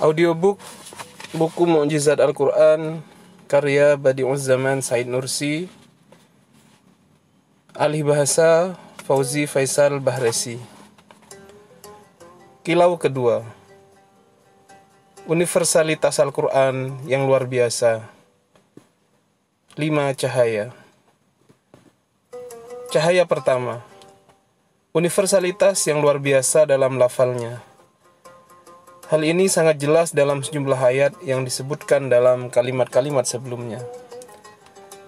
Audiobook buku Mukjizat Al-Quran karya Badi'uz Zaman Said Nursi Alih bahasa Fauzi Faisal Bahresi. Kilau kedua Universalitas Al-Quran yang luar biasa. Lima cahaya. Cahaya pertama Universalitas yang luar biasa dalam lafalnya Hal ini sangat jelas dalam sejumlah ayat yang disebutkan dalam kalimat-kalimat sebelumnya.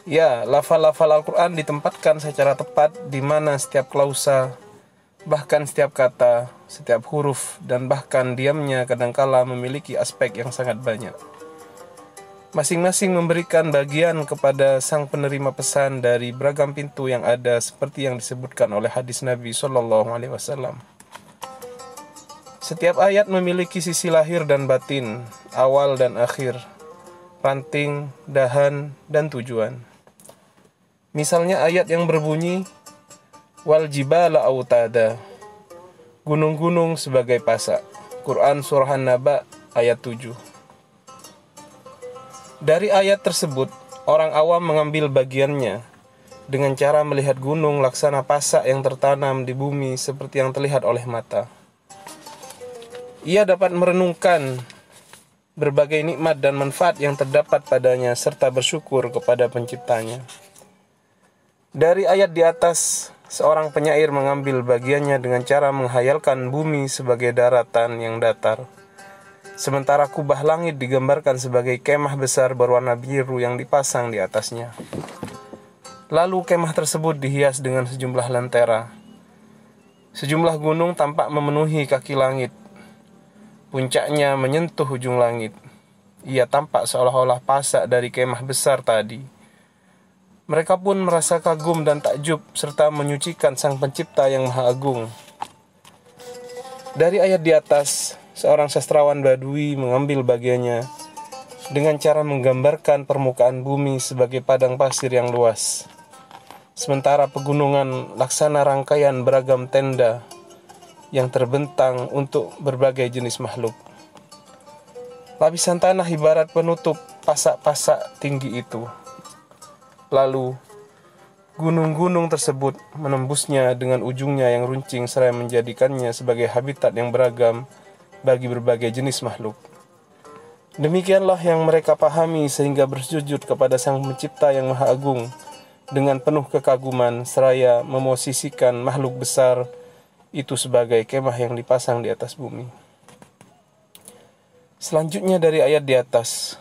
Ya, lafal-lafal Al-Quran ditempatkan secara tepat di mana setiap klausa, bahkan setiap kata, setiap huruf, dan bahkan diamnya kadangkala memiliki aspek yang sangat banyak. Masing-masing memberikan bagian kepada sang penerima pesan dari beragam pintu yang ada seperti yang disebutkan oleh hadis Nabi Shallallahu Alaihi Wasallam. Setiap ayat memiliki sisi lahir dan batin, awal dan akhir, ranting, dahan, dan tujuan. Misalnya ayat yang berbunyi, Wal jibala autada, gunung-gunung sebagai pasak. Quran Surah An-Naba ayat 7. Dari ayat tersebut, orang awam mengambil bagiannya dengan cara melihat gunung laksana pasak yang tertanam di bumi seperti yang terlihat oleh mata ia dapat merenungkan berbagai nikmat dan manfaat yang terdapat padanya serta bersyukur kepada penciptanya. Dari ayat di atas, seorang penyair mengambil bagiannya dengan cara menghayalkan bumi sebagai daratan yang datar. Sementara kubah langit digambarkan sebagai kemah besar berwarna biru yang dipasang di atasnya. Lalu kemah tersebut dihias dengan sejumlah lentera. Sejumlah gunung tampak memenuhi kaki langit Puncaknya menyentuh ujung langit. Ia tampak seolah-olah pasak dari kemah besar tadi. Mereka pun merasa kagum dan takjub serta menyucikan Sang Pencipta yang Maha Agung. Dari ayat di atas, seorang sastrawan Badui mengambil bagiannya dengan cara menggambarkan permukaan bumi sebagai padang pasir yang luas. Sementara pegunungan laksana rangkaian beragam tenda yang terbentang untuk berbagai jenis makhluk. Lapisan tanah ibarat penutup pasak-pasak tinggi itu. Lalu, gunung-gunung tersebut menembusnya dengan ujungnya yang runcing seraya menjadikannya sebagai habitat yang beragam bagi berbagai jenis makhluk. Demikianlah yang mereka pahami sehingga bersujud kepada Sang Pencipta yang Maha Agung dengan penuh kekaguman seraya memosisikan makhluk besar itu sebagai kemah yang dipasang di atas bumi. Selanjutnya dari ayat di atas,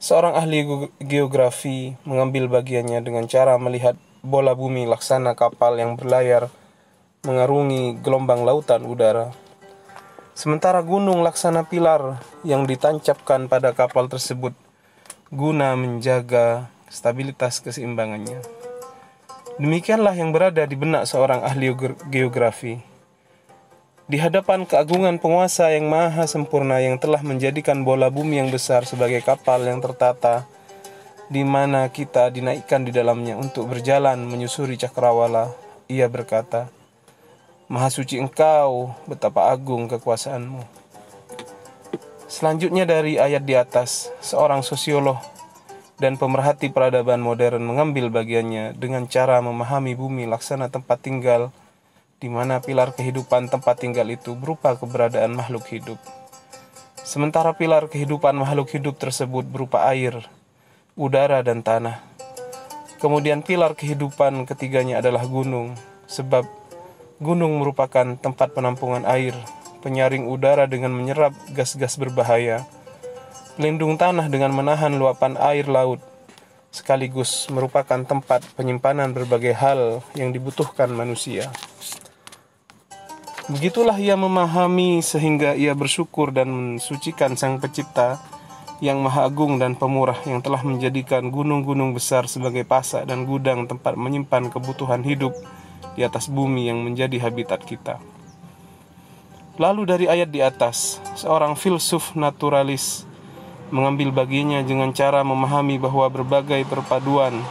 seorang ahli geografi mengambil bagiannya dengan cara melihat bola bumi laksana kapal yang berlayar mengarungi gelombang lautan udara. Sementara gunung laksana pilar yang ditancapkan pada kapal tersebut guna menjaga stabilitas keseimbangannya. Demikianlah yang berada di benak seorang ahli geografi. Di hadapan keagungan penguasa yang maha sempurna yang telah menjadikan bola bumi yang besar sebagai kapal yang tertata, di mana kita dinaikkan di dalamnya untuk berjalan menyusuri cakrawala, ia berkata, Maha suci engkau, betapa agung kekuasaanmu. Selanjutnya dari ayat di atas, seorang sosiolog dan pemerhati peradaban modern mengambil bagiannya dengan cara memahami bumi laksana tempat tinggal di mana pilar kehidupan tempat tinggal itu berupa keberadaan makhluk hidup. Sementara pilar kehidupan makhluk hidup tersebut berupa air, udara, dan tanah. Kemudian pilar kehidupan ketiganya adalah gunung, sebab gunung merupakan tempat penampungan air, penyaring udara dengan menyerap gas-gas berbahaya, Lindung tanah dengan menahan luapan air laut, sekaligus merupakan tempat penyimpanan berbagai hal yang dibutuhkan manusia. Begitulah ia memahami sehingga ia bersyukur dan mensucikan Sang Pencipta yang Maha Agung dan Pemurah yang telah menjadikan gunung-gunung besar sebagai pasak dan gudang tempat menyimpan kebutuhan hidup di atas bumi yang menjadi habitat kita. Lalu dari ayat di atas, seorang filsuf naturalis mengambil baginya dengan cara memahami bahwa berbagai perpaduan,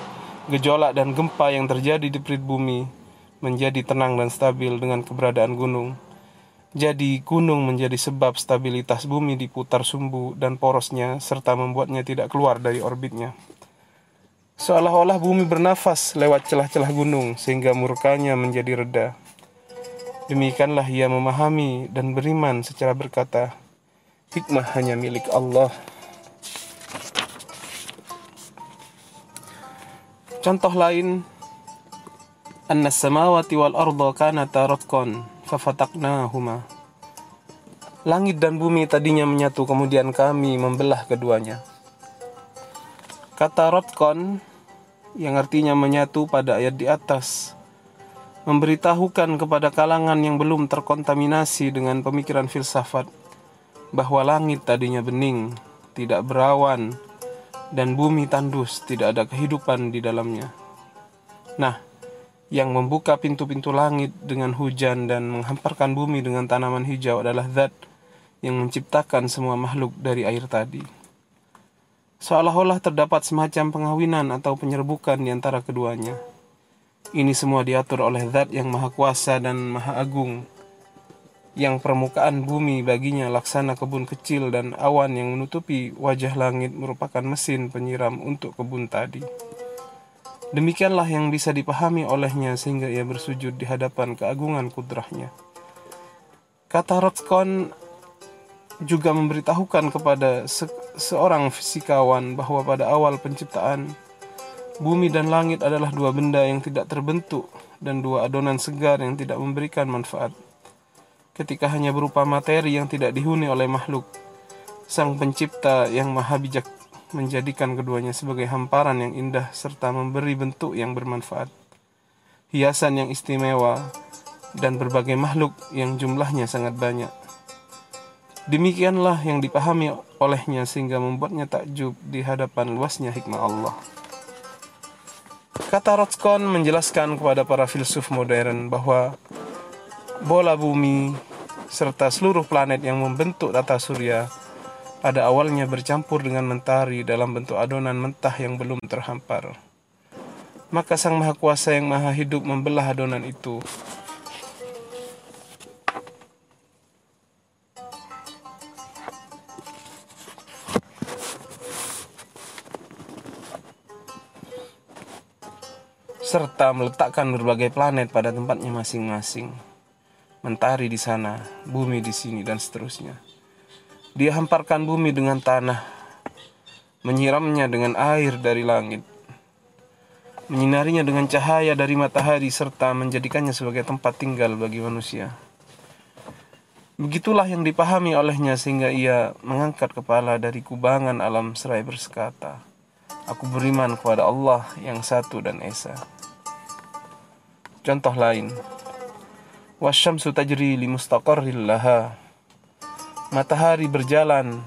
gejolak dan gempa yang terjadi di perit bumi menjadi tenang dan stabil dengan keberadaan gunung. Jadi gunung menjadi sebab stabilitas bumi diputar sumbu dan porosnya serta membuatnya tidak keluar dari orbitnya. Seolah-olah bumi bernafas lewat celah-celah gunung sehingga murkanya menjadi reda. Demikianlah ia memahami dan beriman secara berkata, hikmah hanya milik Allah. Contoh lain, anna samawati wal arda kanata ratqan fafataqnahuma. Langit dan bumi tadinya menyatu kemudian kami membelah keduanya. Kata Rotkon yang artinya menyatu pada ayat di atas memberitahukan kepada kalangan yang belum terkontaminasi dengan pemikiran filsafat bahwa langit tadinya bening, tidak berawan, dan bumi tandus, tidak ada kehidupan di dalamnya. Nah, yang membuka pintu-pintu langit dengan hujan dan menghamparkan bumi dengan tanaman hijau adalah zat yang menciptakan semua makhluk dari air tadi. Seolah-olah terdapat semacam pengawinan atau penyerbukan di antara keduanya. Ini semua diatur oleh zat yang maha kuasa dan maha agung, yang permukaan bumi baginya laksana kebun kecil dan awan yang menutupi wajah langit merupakan mesin penyiram untuk kebun tadi. Demikianlah yang bisa dipahami olehnya sehingga ia bersujud di hadapan keagungan kudrahnya. Kata Rotskon juga memberitahukan kepada se seorang fisikawan bahwa pada awal penciptaan bumi dan langit adalah dua benda yang tidak terbentuk dan dua adonan segar yang tidak memberikan manfaat. Ketika hanya berupa materi yang tidak dihuni oleh makhluk, sang pencipta yang maha bijak menjadikan keduanya sebagai hamparan yang indah serta memberi bentuk yang bermanfaat. Hiasan yang istimewa dan berbagai makhluk yang jumlahnya sangat banyak. Demikianlah yang dipahami olehnya sehingga membuatnya takjub di hadapan luasnya hikmah Allah. Kata Rotskon menjelaskan kepada para filsuf modern bahwa bola bumi serta seluruh planet yang membentuk tata surya pada awalnya bercampur dengan mentari dalam bentuk adonan mentah yang belum terhampar. Maka Sang Maha Kuasa yang Maha Hidup membelah adonan itu serta meletakkan berbagai planet pada tempatnya masing-masing. Mentari di sana, bumi di sini, dan seterusnya. Dia hamparkan bumi dengan tanah, menyiramnya dengan air dari langit, menyinarinya dengan cahaya dari matahari, serta menjadikannya sebagai tempat tinggal bagi manusia. Begitulah yang dipahami olehnya sehingga ia mengangkat kepala dari kubangan alam serai bersekata, Aku beriman kepada Allah yang satu dan esa. Contoh lain. Wasyamsu tajri li mustaqarril laha. Matahari berjalan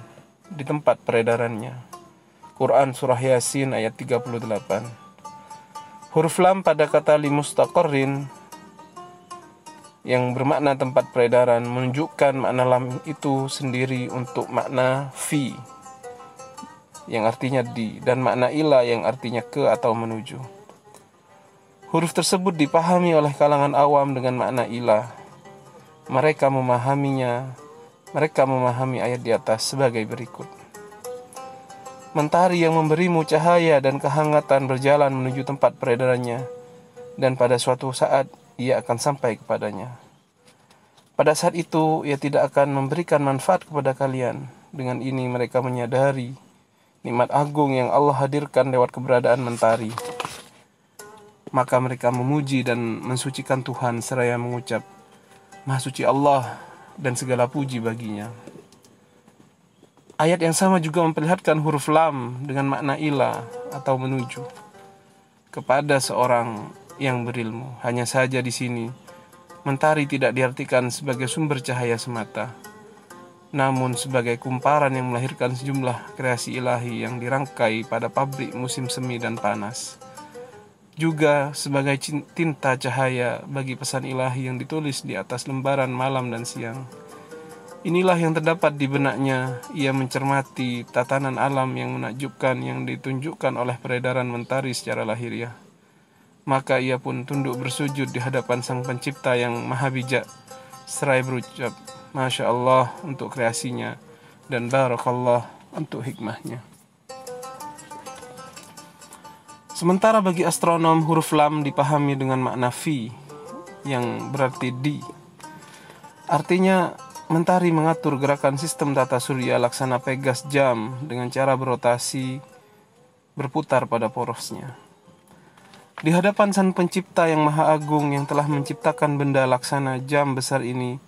di tempat peredarannya. Quran Surah Yasin ayat 38. Huruf lam pada kata li mustaqarrin yang bermakna tempat peredaran menunjukkan makna lam itu sendiri untuk makna fi yang artinya di dan makna ila yang artinya ke atau menuju. Huruf tersebut dipahami oleh kalangan awam dengan makna ilah. Mereka memahaminya, mereka memahami ayat di atas sebagai berikut. Mentari yang memberimu cahaya dan kehangatan berjalan menuju tempat peredarannya, dan pada suatu saat ia akan sampai kepadanya. Pada saat itu, ia tidak akan memberikan manfaat kepada kalian. Dengan ini, mereka menyadari nikmat agung yang Allah hadirkan lewat keberadaan mentari maka mereka memuji dan mensucikan Tuhan seraya mengucap Maha suci Allah dan segala puji baginya. Ayat yang sama juga memperlihatkan huruf lam dengan makna ila atau menuju kepada seorang yang berilmu. Hanya saja di sini mentari tidak diartikan sebagai sumber cahaya semata, namun sebagai kumparan yang melahirkan sejumlah kreasi ilahi yang dirangkai pada pabrik musim semi dan panas juga sebagai tinta cahaya bagi pesan ilahi yang ditulis di atas lembaran malam dan siang. Inilah yang terdapat di benaknya. Ia mencermati tatanan alam yang menakjubkan yang ditunjukkan oleh peredaran mentari secara lahiriah. Maka ia pun tunduk bersujud di hadapan Sang Pencipta yang maha bijak, seraya berucap Masya Allah untuk kreasinya dan Barakallah untuk hikmahnya. Sementara bagi astronom huruf lam dipahami dengan makna fi yang berarti di. Artinya mentari mengatur gerakan sistem tata surya laksana pegas jam dengan cara berotasi berputar pada porosnya. Di hadapan Sang Pencipta yang Maha Agung yang telah menciptakan benda laksana jam besar ini,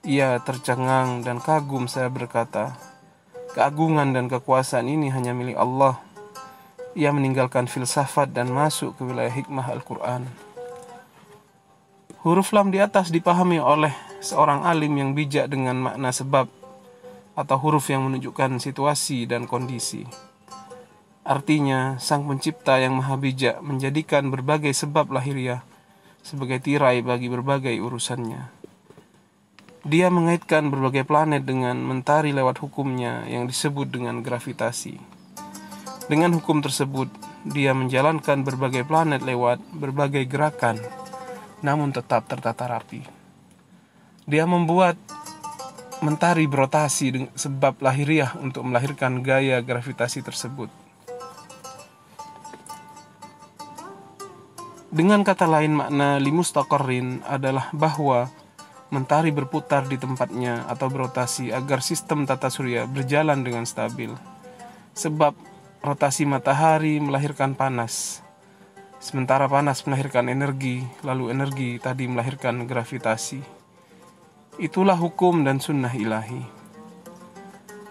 ia tercengang dan kagum saya berkata, keagungan dan kekuasaan ini hanya milik Allah. Ia meninggalkan filsafat dan masuk ke wilayah hikmah Al-Quran. Huruf lam di atas dipahami oleh seorang alim yang bijak dengan makna sebab atau huruf yang menunjukkan situasi dan kondisi. Artinya, Sang Pencipta yang Maha Bijak menjadikan berbagai sebab lahiriah sebagai tirai bagi berbagai urusannya. Dia mengaitkan berbagai planet dengan mentari lewat hukumnya yang disebut dengan gravitasi. Dengan hukum tersebut, dia menjalankan berbagai planet lewat berbagai gerakan namun tetap tertata rapi. Dia membuat mentari berotasi sebab lahiriah untuk melahirkan gaya gravitasi tersebut. Dengan kata lain makna limustaqarrin adalah bahwa mentari berputar di tempatnya atau berotasi agar sistem tata surya berjalan dengan stabil. Sebab rotasi matahari melahirkan panas, Sementara panas melahirkan energi, lalu energi tadi melahirkan gravitasi. Itulah hukum dan sunnah ilahi.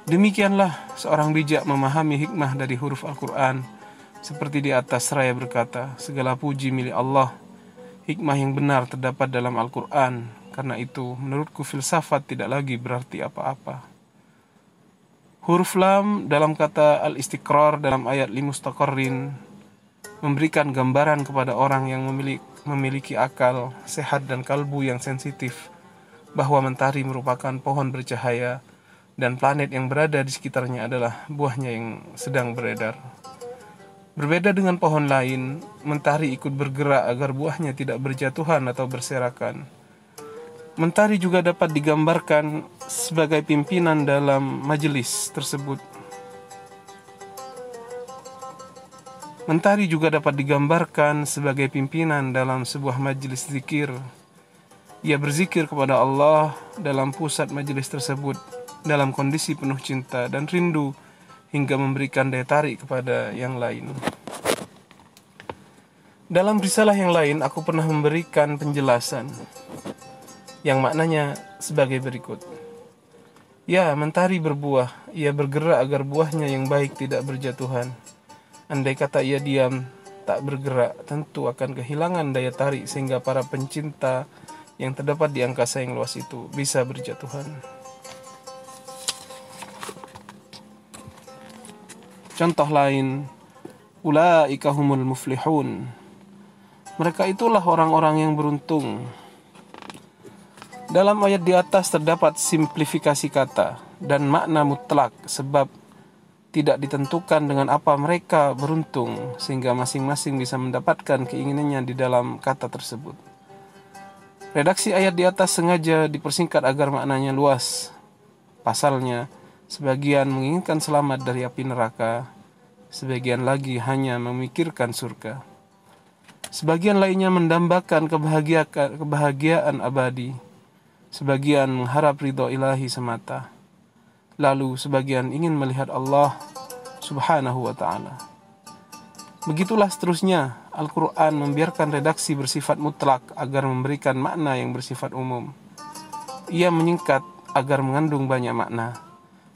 Demikianlah seorang bijak memahami hikmah dari huruf Al-Quran. Seperti di atas seraya berkata, segala puji milik Allah. Hikmah yang benar terdapat dalam Al-Quran. Karena itu, menurutku filsafat tidak lagi berarti apa-apa. Huruf lam dalam kata al-istiqrar dalam ayat limustaqarrin memberikan gambaran kepada orang yang memiliki, memiliki akal sehat dan kalbu yang sensitif bahwa mentari merupakan pohon bercahaya dan planet yang berada di sekitarnya adalah buahnya yang sedang beredar. Berbeda dengan pohon lain, mentari ikut bergerak agar buahnya tidak berjatuhan atau berserakan. Mentari juga dapat digambarkan sebagai pimpinan dalam majelis tersebut Mentari juga dapat digambarkan sebagai pimpinan dalam sebuah majelis zikir. Ia berzikir kepada Allah dalam pusat majelis tersebut dalam kondisi penuh cinta dan rindu hingga memberikan daya tarik kepada yang lain. Dalam risalah yang lain aku pernah memberikan penjelasan yang maknanya sebagai berikut. Ya, mentari berbuah, ia bergerak agar buahnya yang baik tidak berjatuhan Andai kata ia diam, tak bergerak, tentu akan kehilangan daya tarik sehingga para pencinta yang terdapat di angkasa yang luas itu bisa berjatuhan. Contoh lain, ulaika humul muflihun. Mereka itulah orang-orang yang beruntung. Dalam ayat di atas terdapat simplifikasi kata dan makna mutlak sebab tidak ditentukan dengan apa mereka beruntung sehingga masing-masing bisa mendapatkan keinginannya di dalam kata tersebut. Redaksi ayat di atas sengaja dipersingkat agar maknanya luas. Pasalnya, sebagian menginginkan selamat dari api neraka, sebagian lagi hanya memikirkan surga. Sebagian lainnya mendambakan kebahagiaan, kebahagiaan abadi. Sebagian mengharap ridho ilahi semata lalu sebagian ingin melihat Allah Subhanahu wa taala. Begitulah seterusnya, Al-Quran membiarkan redaksi bersifat mutlak agar memberikan makna yang bersifat umum. Ia menyingkat agar mengandung banyak makna.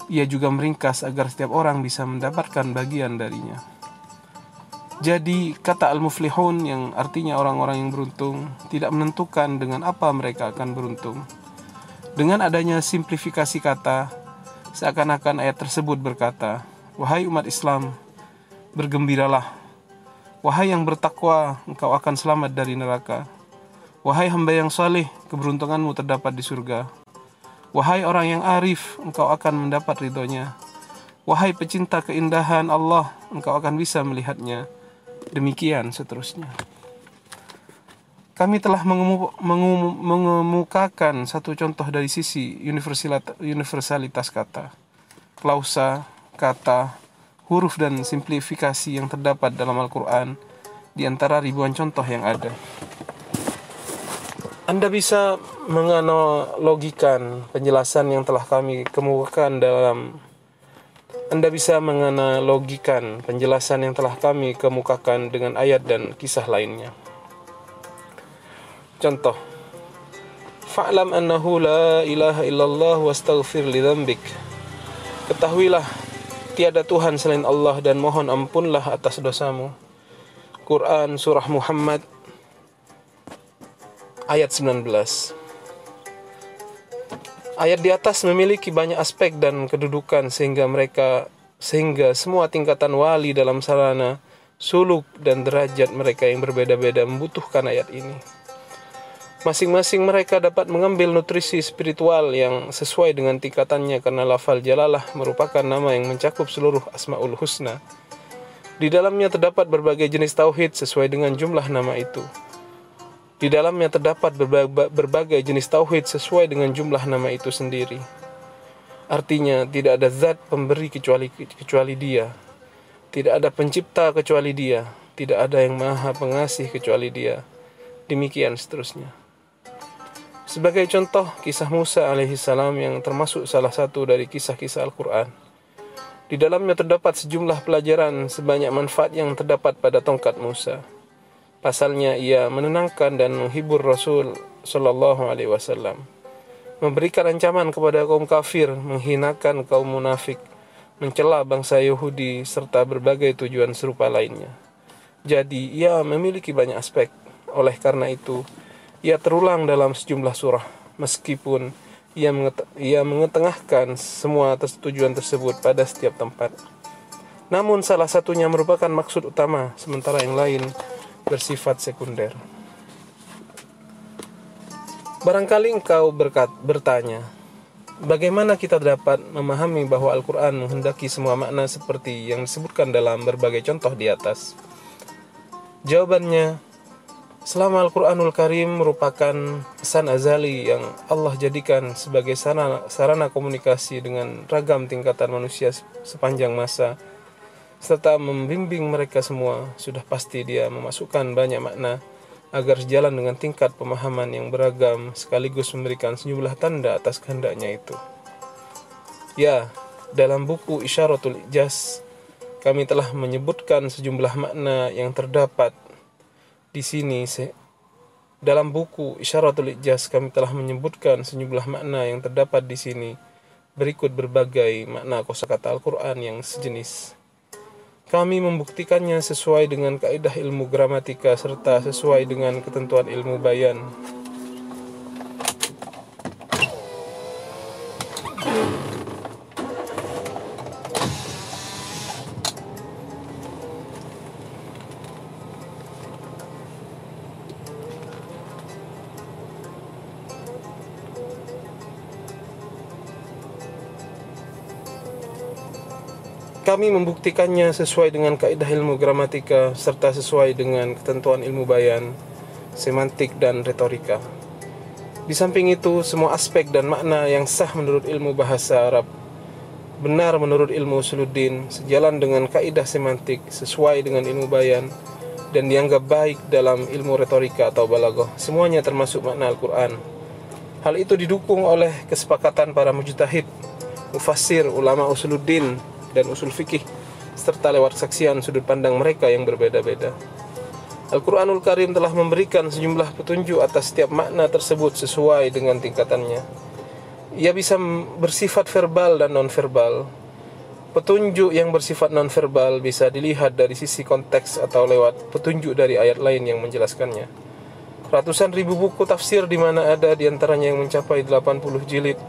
Ia juga meringkas agar setiap orang bisa mendapatkan bagian darinya. Jadi, kata al-muflihun yang artinya orang-orang yang beruntung tidak menentukan dengan apa mereka akan beruntung. Dengan adanya simplifikasi kata, Seakan-akan ayat tersebut berkata, Wahai umat Islam, bergembiralah. Wahai yang bertakwa, engkau akan selamat dari neraka. Wahai hamba yang saleh, keberuntunganmu terdapat di surga. Wahai orang yang arif, engkau akan mendapat ridhonya. Wahai pecinta keindahan Allah, engkau akan bisa melihatnya. Demikian seterusnya. Kami telah mengemu, mengemu, mengemukakan satu contoh dari sisi universalitas kata, klausa, kata, huruf dan simplifikasi yang terdapat dalam Al-Quran di antara ribuan contoh yang ada. Anda bisa menganalogikan penjelasan yang telah kami kemukakan dalam Anda bisa menganalogikan penjelasan yang telah kami kemukakan dengan ayat dan kisah lainnya. Contoh Fa'lam annahu la ilaha illallah wastaghfir li dzambik. Ketahuilah tiada Tuhan selain Allah dan mohon ampunlah atas dosamu. Quran surah Muhammad ayat 19. Ayat di atas memiliki banyak aspek dan kedudukan sehingga mereka sehingga semua tingkatan wali dalam sarana, suluk dan derajat mereka yang berbeda-beda membutuhkan ayat ini. Masing-masing mereka dapat mengambil nutrisi spiritual yang sesuai dengan tingkatannya karena lafal jalalah merupakan nama yang mencakup seluruh asmaul husna. Di dalamnya terdapat berbagai jenis tauhid sesuai dengan jumlah nama itu. Di dalamnya terdapat berbagai jenis tauhid sesuai dengan jumlah nama itu sendiri. Artinya tidak ada zat pemberi kecuali kecuali Dia. Tidak ada pencipta kecuali Dia. Tidak ada yang maha pengasih kecuali Dia. Demikian seterusnya. Sebagai contoh, kisah Musa alaihissalam yang termasuk salah satu dari kisah-kisah Al-Quran. Di dalamnya terdapat sejumlah pelajaran sebanyak manfaat yang terdapat pada tongkat Musa. Pasalnya ia menenangkan dan menghibur Rasul Shallallahu Alaihi Wasallam, memberikan ancaman kepada kaum kafir, menghinakan kaum munafik, mencela bangsa Yahudi serta berbagai tujuan serupa lainnya. Jadi ia memiliki banyak aspek. Oleh karena itu, ia terulang dalam sejumlah surah meskipun ia, menget ia mengetengahkan semua tujuan tersebut pada setiap tempat. Namun salah satunya merupakan maksud utama sementara yang lain bersifat sekunder. Barangkali engkau berkat, bertanya, bagaimana kita dapat memahami bahwa Al-Quran menghendaki semua makna seperti yang disebutkan dalam berbagai contoh di atas? Jawabannya, Selama Al-Quranul Karim merupakan pesan azali yang Allah jadikan sebagai sarana, sarana komunikasi dengan ragam tingkatan manusia sepanjang masa, serta membimbing mereka semua, sudah pasti dia memasukkan banyak makna agar sejalan dengan tingkat pemahaman yang beragam sekaligus memberikan sejumlah tanda atas kehendaknya itu. Ya, dalam buku Isyaratul Ijaz, kami telah menyebutkan sejumlah makna yang terdapat di sini dalam buku Isyaratul Ijaz kami telah menyebutkan sejumlah makna yang terdapat di sini. Berikut berbagai makna kosakata Al-Quran yang sejenis. Kami membuktikannya sesuai dengan kaidah ilmu gramatika serta sesuai dengan ketentuan ilmu bayan. Kami membuktikannya sesuai dengan kaidah ilmu gramatika serta sesuai dengan ketentuan ilmu bayan, semantik dan retorika. Di samping itu, semua aspek dan makna yang sah menurut ilmu bahasa Arab benar menurut ilmu usuluddin sejalan dengan kaidah semantik sesuai dengan ilmu bayan dan dianggap baik dalam ilmu retorika atau balaghah. Semuanya termasuk makna Al-Qur'an. Hal itu didukung oleh kesepakatan para mujtahid, mufassir, ulama usuluddin dan usul fikih serta lewat saksian sudut pandang mereka yang berbeda-beda. Al-Quranul Karim telah memberikan sejumlah petunjuk atas setiap makna tersebut sesuai dengan tingkatannya. Ia bisa bersifat verbal dan non-verbal. Petunjuk yang bersifat non-verbal bisa dilihat dari sisi konteks atau lewat petunjuk dari ayat lain yang menjelaskannya. Ratusan ribu buku tafsir di mana ada di antaranya yang mencapai 80 jilid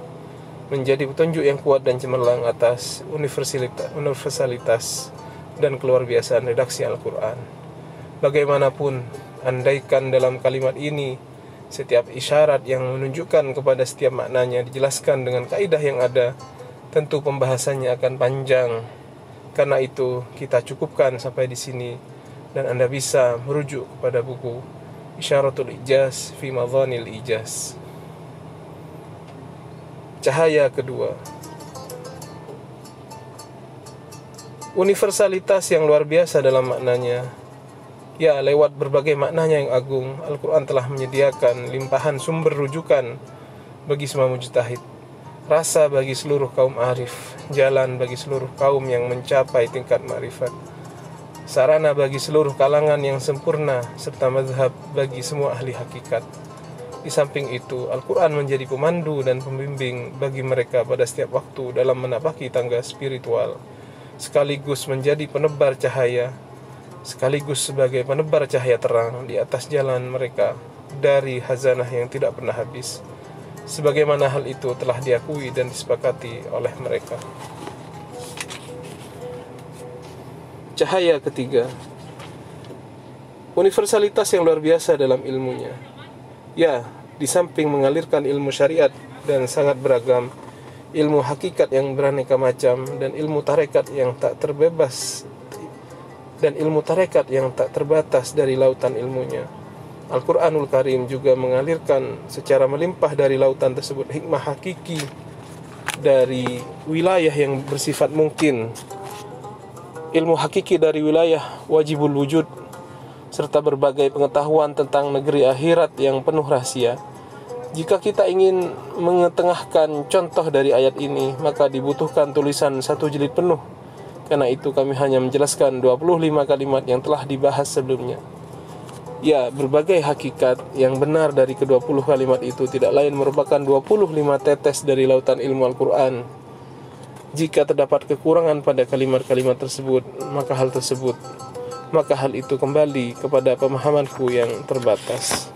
menjadi petunjuk yang kuat dan cemerlang atas universalitas, universalitas dan keluar biasaan redaksi Al-Quran. Bagaimanapun, andaikan dalam kalimat ini setiap isyarat yang menunjukkan kepada setiap maknanya dijelaskan dengan kaidah yang ada, tentu pembahasannya akan panjang. Karena itu, kita cukupkan sampai di sini dan Anda bisa merujuk kepada buku Isyaratul ijaz fi madhanil ijaz. Cahaya kedua. Universalitas yang luar biasa dalam maknanya. Ya, lewat berbagai maknanya yang agung, Al-Quran telah menyediakan limpahan sumber rujukan bagi semua mujtahid. Rasa bagi seluruh kaum arif, jalan bagi seluruh kaum yang mencapai tingkat ma'rifat. Sarana bagi seluruh kalangan yang sempurna, serta mazhab bagi semua ahli hakikat. Di samping itu, Al-Quran menjadi pemandu dan pembimbing bagi mereka pada setiap waktu dalam menapaki tangga spiritual sekaligus menjadi penebar cahaya, sekaligus sebagai penebar cahaya terang di atas jalan mereka dari hazanah yang tidak pernah habis. Sebagaimana hal itu telah diakui dan disepakati oleh mereka. Cahaya ketiga Universalitas yang luar biasa dalam ilmunya Ya, di samping mengalirkan ilmu syariat dan sangat beragam ilmu hakikat yang beraneka macam dan ilmu tarekat yang tak terbebas dan ilmu tarekat yang tak terbatas dari lautan ilmunya. Al-Quranul Karim juga mengalirkan secara melimpah dari lautan tersebut hikmah hakiki dari wilayah yang bersifat mungkin ilmu hakiki dari wilayah wajibul wujud serta berbagai pengetahuan tentang negeri akhirat yang penuh rahasia jika kita ingin mengetengahkan contoh dari ayat ini, maka dibutuhkan tulisan satu jilid penuh. Karena itu kami hanya menjelaskan 25 kalimat yang telah dibahas sebelumnya. Ya, berbagai hakikat yang benar dari ke-20 kalimat itu tidak lain merupakan 25 tetes dari lautan ilmu Al-Quran. Jika terdapat kekurangan pada kalimat-kalimat tersebut, maka hal tersebut, maka hal itu kembali kepada pemahamanku yang terbatas.